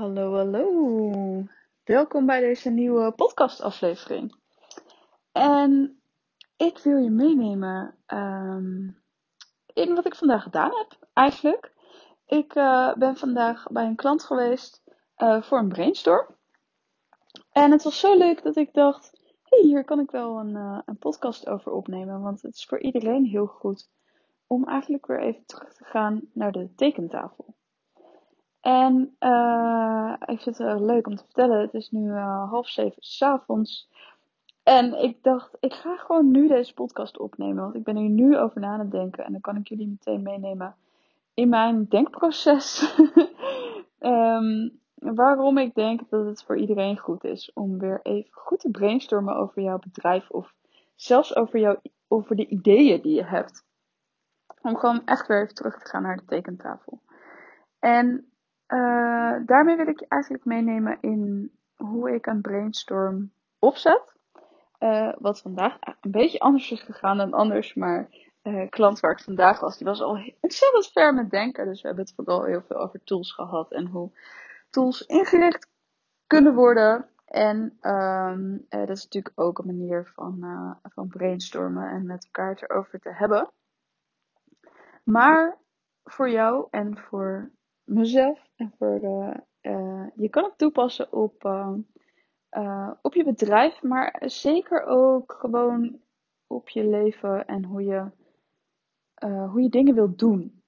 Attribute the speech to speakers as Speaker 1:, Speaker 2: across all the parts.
Speaker 1: Hallo, hallo. Welkom bij deze nieuwe podcastaflevering. En ik wil je meenemen ehm, in wat ik vandaag gedaan heb, eigenlijk. Ik uh, ben vandaag bij een klant geweest uh, voor een brainstorm. En het was zo leuk dat ik dacht, hier kan ik wel een, uh, een podcast over opnemen. Want het is voor iedereen heel goed om eigenlijk weer even terug te gaan naar de tekentafel. En uh, ik vind het leuk om te vertellen. Het is nu uh, half zeven s'avonds. En ik dacht, ik ga gewoon nu deze podcast opnemen. Want ik ben hier nu over na aan het denken. En dan kan ik jullie meteen meenemen in mijn denkproces. um, waarom ik denk dat het voor iedereen goed is om weer even goed te brainstormen over jouw bedrijf. Of zelfs over, jou, over de ideeën die je hebt. Om gewoon echt weer even terug te gaan naar de tekentafel. En uh, daarmee wil ik je eigenlijk meenemen in hoe ik een brainstorm opzet. Uh, wat vandaag een beetje anders is gegaan dan anders, maar uh, klant waar ik vandaag was, die was al ontzettend ver met denken. Dus we hebben het vooral heel veel over tools gehad en hoe tools ingericht kunnen worden. En um, dat is natuurlijk ook een manier van, van brainstormen en met elkaar erover te hebben. Maar voor jou en voor mezelf en voor de, uh, je kan het toepassen op, uh, uh, op je bedrijf, maar zeker ook gewoon op je leven en hoe je, hoe je dingen wilt doen.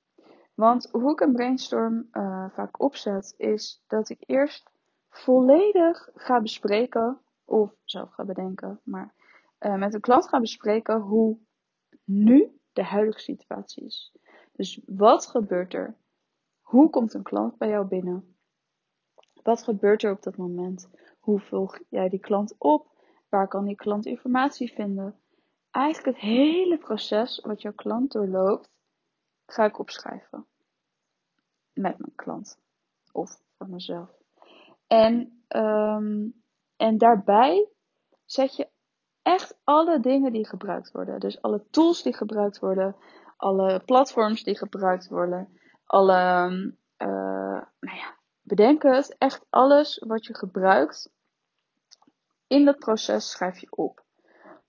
Speaker 1: Want hoe ik een brainstorm vaak opzet, is dat ik eerst volledig ga bespreken, of zelf ga bedenken, maar met een klant ga bespreken hoe nu de huidige situatie is. Dus wat gebeurt er? Hoe komt een klant bij jou binnen? Wat gebeurt er op dat moment? Hoe volg jij die klant op? Waar kan die klant informatie vinden? Eigenlijk het hele proces wat jouw klant doorloopt, ga ik opschrijven. Met mijn klant. Of voor mezelf. En, um, en daarbij zet je echt alle dingen die gebruikt worden. Dus alle tools die gebruikt worden. Alle platforms die gebruikt worden alle, uh, nou ja, bedenk het, echt alles wat je gebruikt in dat proces schrijf je op.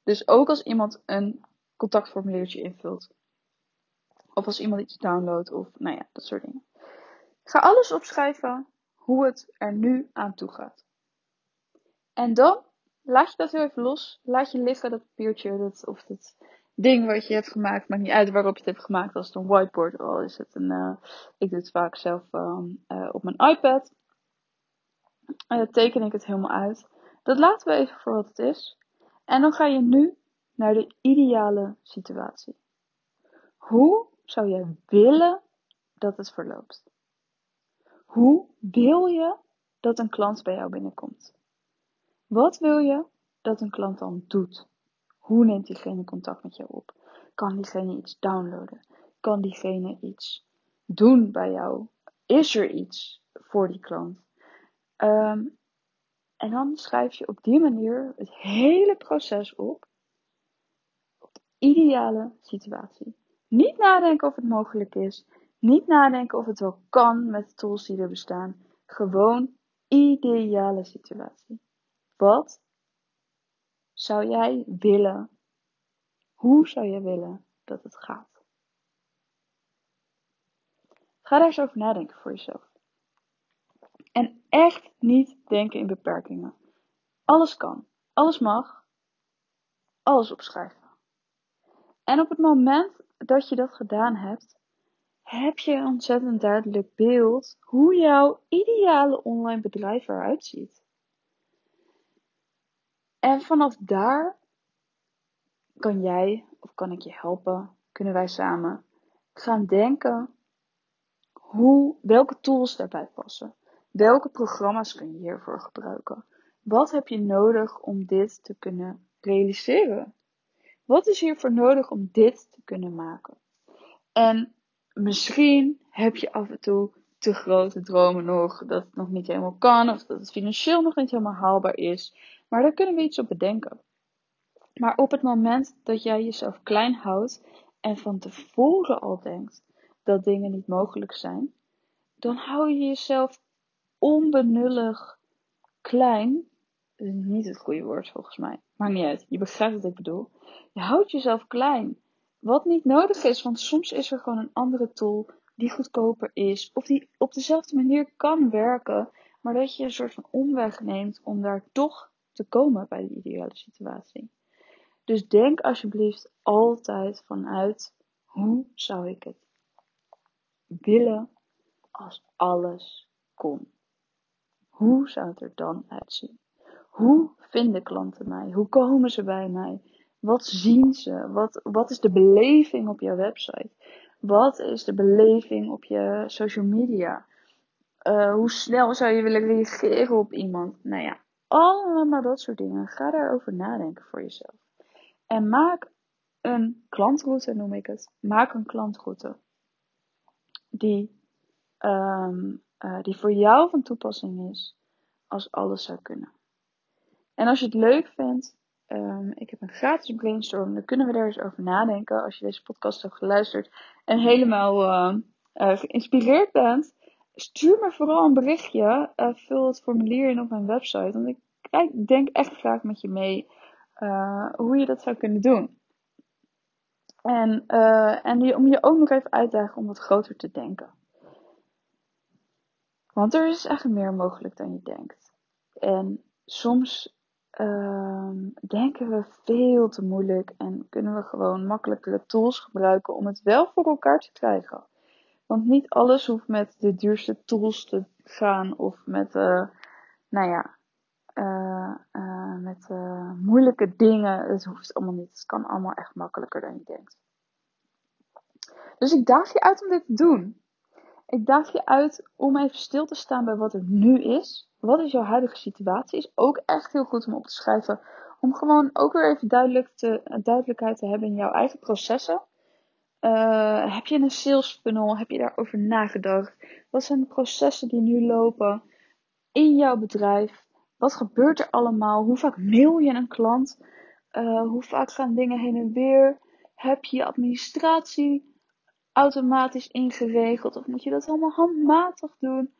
Speaker 1: Dus ook als iemand een contactformuliertje invult. Of als iemand iets downloadt of nou ja, dat soort dingen. Ga alles opschrijven hoe het er nu aan toe gaat. En dan laat je dat heel even los. Laat je liggen, dat papiertje dat, of dat ding wat je hebt gemaakt. Maakt niet uit waarop je het hebt gemaakt. Als het een whiteboard al is het een. Uh, ik doe het vaak zelf uh, op mijn iPad. En dan teken ik het helemaal uit. Dat laten we even voor wat het is. En dan ga je nu naar de ideale situatie. Hoe zou jij willen dat het verloopt? Hoe wil je dat een klant bij jou binnenkomt? Wat wil je dat een klant dan doet? Hoe neemt diegene contact met jou op? Kan diegene iets downloaden? Kan diegene iets doen bij jou? Is er iets voor die klant? Um, en dan schrijf je op die manier het hele proces op. Op de ideale situatie. Niet nadenken of het mogelijk is. Niet nadenken of het wel kan met de tools die er bestaan. Gewoon ideale situatie. Wat zou jij willen? Hoe zou jij willen dat het gaat? Ga daar eens over nadenken voor jezelf. En echt niet denken in beperkingen. Alles kan, alles mag, alles opschrijven. En op het moment dat je dat gedaan hebt, heb je een ontzettend duidelijk beeld hoe jouw ideale online bedrijf eruit ziet. En vanaf daar kan jij, of kan ik je helpen, kunnen wij samen gaan denken hoe, welke tools daarbij passen. Welke programma's kun je hiervoor gebruiken? Wat heb je nodig om dit te kunnen realiseren? Wat is hiervoor nodig om dit te kunnen maken? En misschien heb je af en toe te grote dromen nog, dat het nog niet helemaal kan, of dat het financieel nog niet helemaal haalbaar is. Maar daar kunnen we iets op bedenken. Maar op het moment dat jij jezelf klein houdt en van tevoren al denkt dat dingen niet mogelijk zijn, dan hou je jezelf onbenullig klein. Dat is niet het goede woord volgens mij. Maakt niet uit. Je begrijpt wat ik bedoel. Je houdt jezelf klein. Wat niet nodig is, want soms is er gewoon een andere tool die goedkoper is. Of die op dezelfde manier kan werken. Maar dat je een soort van omweg neemt om daar toch te komen bij de ideale situatie. Dus denk alsjeblieft altijd vanuit hoe zou ik het willen als alles kon. Hoe zou het er dan uitzien? Hoe vinden klanten mij? Hoe komen ze bij mij? Wat zien ze? Wat, wat is de beleving op jouw website? Wat is de beleving op je social media? Uh, hoe snel zou je willen reageren op iemand? Nou ja, allemaal dat soort dingen. Ga daarover nadenken voor jezelf. En maak een klantroute, noem ik het. Maak een klantroute die, um, uh, die voor jou van toepassing is als alles zou kunnen. En als je het leuk vindt, um, ik heb een gratis brainstorm, dan kunnen we daar eens over nadenken. Als je deze podcast hebt geluisterd en helemaal uh, uh, geïnspireerd bent, stuur me vooral een berichtje. Uh, vul het formulier in op mijn website. Want ik, denk echt graag met je mee hoe je dat zou kunnen doen. En, en die, om je ook nog even uitdagen om wat groter te denken. Want er is echt meer mogelijk dan je denkt. En soms uh, denken we veel te moeilijk en kunnen we gewoon makkelijkere tools gebruiken om het wel voor elkaar te krijgen. Want niet alles hoeft met de duurste tools te gaan of met, uh, nou ja, uh, uh, met moeilijke dingen. Het hoeft allemaal niet. Het kan allemaal echt makkelijker dan je denkt. Dus ik daag je uit om dit te doen. Ik daag je uit om even stil te staan bij wat er nu is. Wat is jouw huidige situatie? Is ook echt heel goed om op te schrijven. Om gewoon ook weer even duidelijk te, duidelijkheid te hebben in jouw eigen processen. Uh, heb je een sales funnel? Heb je daarover nagedacht? Wat zijn de processen die nu lopen in jouw bedrijf? Wat gebeurt er allemaal? Hoe vaak mail je een klant? Uh, hoe vaak gaan dingen heen en weer? Heb je administratie automatisch ingeregeld? Of moet je dat allemaal handmatig doen?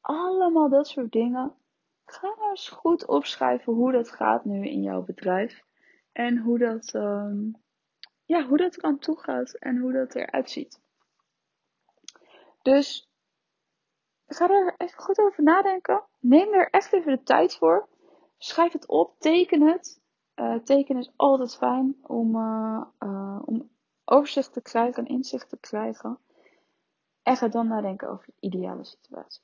Speaker 1: Allemaal dat soort dingen. Ga eens goed opschrijven hoe dat gaat nu in jouw bedrijf. En hoe dat, um, ja, hoe dat kan toegaat en hoe dat eruit ziet. Dus ga er even goed over nadenken. Neem er echt even de tijd voor. Schrijf het op, teken het. Uh, tekenen is altijd fijn om, uh, uh, om overzicht te krijgen en inzicht te krijgen. En ga dan nadenken over de ideale situatie.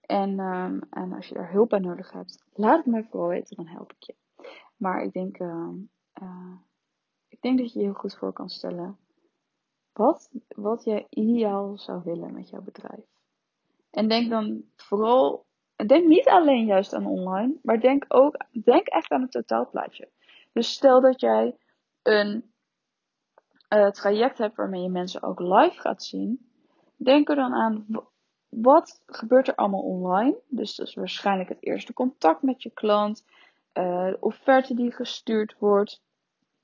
Speaker 1: En, um, en als je daar hulp bij nodig hebt, laat het mij vooral weten, dan help ik je. Maar ik denk, uh, ik denk dat je je heel goed voor kan stellen wat, wat jij ideaal zou willen met jouw bedrijf. En denk dan vooral, denk niet alleen juist aan online, maar denk ook, denk echt aan het totaalplaatje. Dus stel dat jij een uh, traject hebt waarmee je mensen ook live gaat zien, denk er dan aan wat gebeurt er allemaal online. Dus dat is waarschijnlijk het eerste contact met je klant, uh, offerte die gestuurd wordt,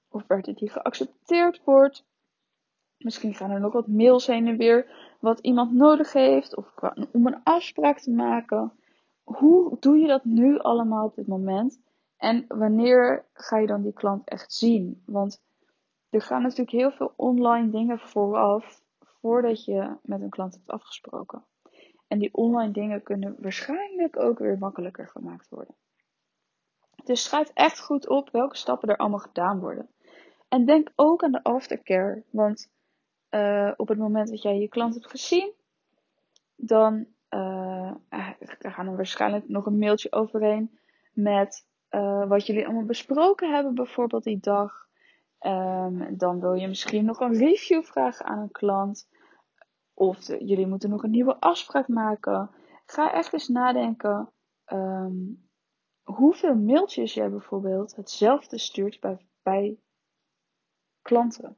Speaker 1: offerte die geaccepteerd wordt. Misschien gaan er nog wat mails heen en weer wat iemand nodig heeft of om een afspraak te maken. Hoe doe je dat nu allemaal op dit moment? En wanneer ga je dan die klant echt zien? Want er gaan natuurlijk heel veel online dingen vooraf voordat je met een klant hebt afgesproken. En die online dingen kunnen waarschijnlijk ook weer makkelijker gemaakt worden. Dus schrijf echt goed op welke stappen er allemaal gedaan worden. En denk ook aan de aftercare. Want uh, op het moment dat jij je klant hebt gezien, dan uh, gaan er waarschijnlijk nog een mailtje overheen met wat jullie allemaal besproken hebben, bijvoorbeeld die dag. Um, dan wil je misschien nog een review vragen aan een klant. Of jullie moeten nog een nieuwe afspraak maken. Ga echt eens nadenken um, hoeveel mailtjes jij bijvoorbeeld hetzelfde stuurt bij, bij klanten.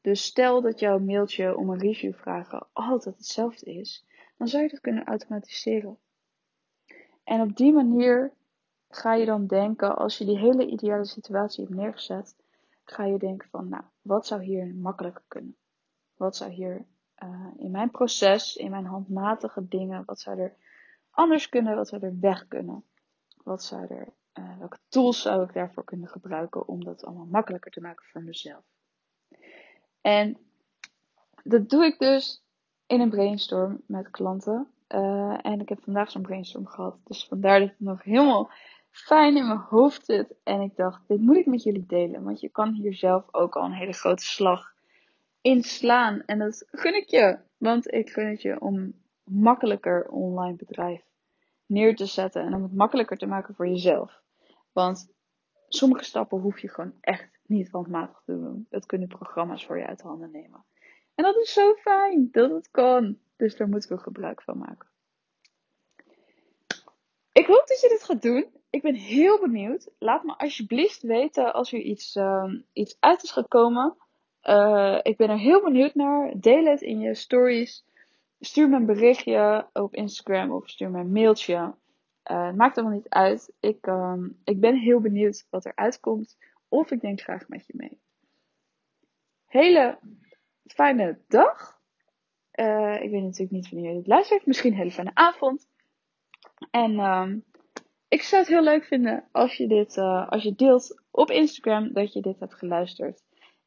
Speaker 1: Dus stel dat jouw mailtje om een review vragen altijd hetzelfde is, dan zou je dat kunnen automatiseren. En op die manier ga je dan denken, als je die hele ideale situatie hebt neergezet, ga je denken van, nou, wat zou hier makkelijker kunnen? Wat zou hier uh, in mijn proces, in mijn handmatige dingen, wat zou er anders kunnen, wat zou er weg kunnen. Wat zou er, uh, welke tools zou ik daarvoor kunnen gebruiken om dat allemaal makkelijker te maken voor mezelf. En dat doe ik dus in een brainstorm met klanten. Uh, en ik heb vandaag zo'n brainstorm gehad. Dus vandaar dat het nog helemaal fijn in mijn hoofd zit. En ik dacht, dit moet ik met jullie delen. Want je kan hier zelf ook al een hele grote slag in slaan. En dat gun ik je. Want ik gun het je om makkelijker online bedrijf neer te zetten. En om het makkelijker te maken voor jezelf. Want sommige stappen hoef je gewoon echt niet handmatig doen. Dat kunnen programma's voor je uit handen nemen. En dat is zo fijn dat het kan. Dus daar moeten we gebruik van maken. Ik hoop dat je dit gaat doen. Ik ben heel benieuwd. Laat me alsjeblieft weten als er iets, uh, iets uit is gekomen. Uh, ik ben er heel benieuwd naar. Deel het in je stories. Stuur me een berichtje op Instagram of stuur me een mailtje. Uh, maakt allemaal niet uit. Ik, ehm, ik ben heel benieuwd wat er uitkomt. Of ik denk graag met je mee. Hele fijne dag. Uh, ik weet natuurlijk niet wanneer je dit luistert. Misschien een hele fijne avond. En um, ik zou het heel leuk vinden als je dit, uh, als je deelt op Instagram dat je dit hebt geluisterd.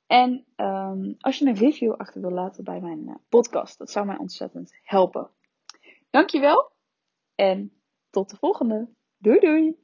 Speaker 1: En um, als je een review achter wil laten bij mijn uh, podcast. Dat zou mij ontzettend helpen. Dankjewel. En tot de volgende. Doei doei.